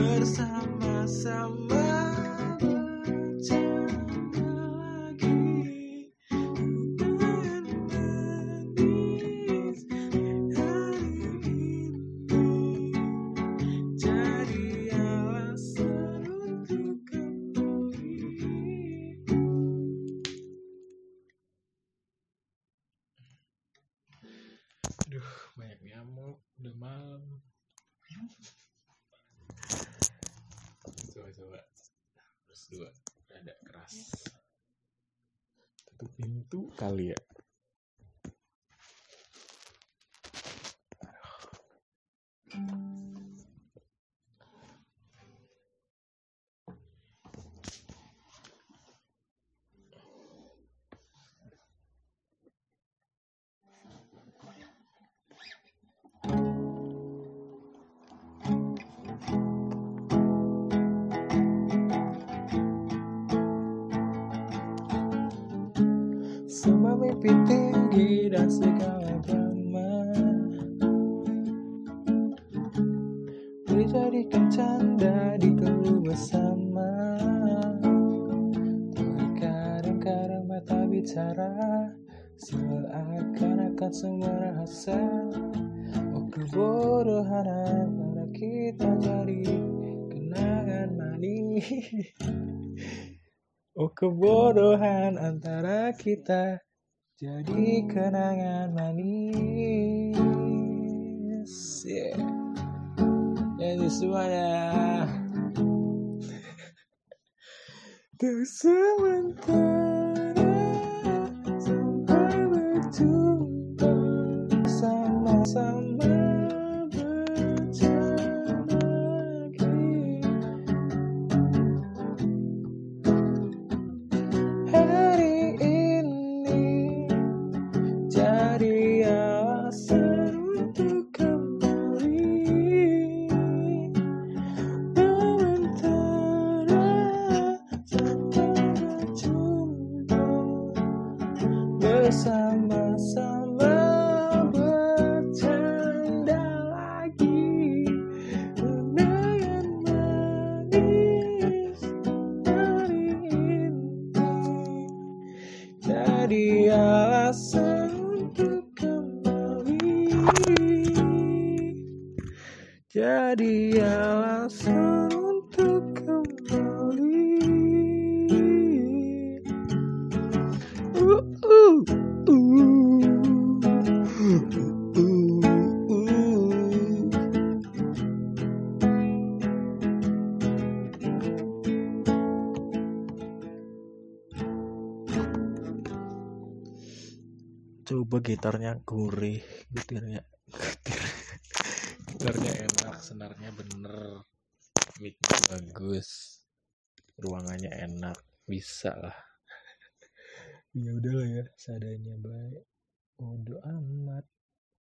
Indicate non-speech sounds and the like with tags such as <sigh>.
kembali. Aduh, banyak nyamuk, udah malam. Coba. Terus dua, rada keras. Tutup pintu kali ya. Semua mimpi tinggi dan segala drama. Dijadikan canda di keluh bersama Kadang-kadang mata bicara Seakan-akan semua rahasia Oh kebodohan antara kita jadi kenangan manis <laughs> Oh kebodohan antara kita jadi kenangan manis. Yeah. Jadi semuanya. Untuk sementara sampai berjumpa sama-sama Bersama-sama bercanda lagi. Kenangan manis hari ini jadi alasan untuk kembali. Jadi alasan untuk kembali coba gitarnya gurih gitarnya gitarnya enak senarnya bener. Mic-nya bagus ruangannya enak bisa lah. Ya udahlah ya seadanya baik. Bodo amat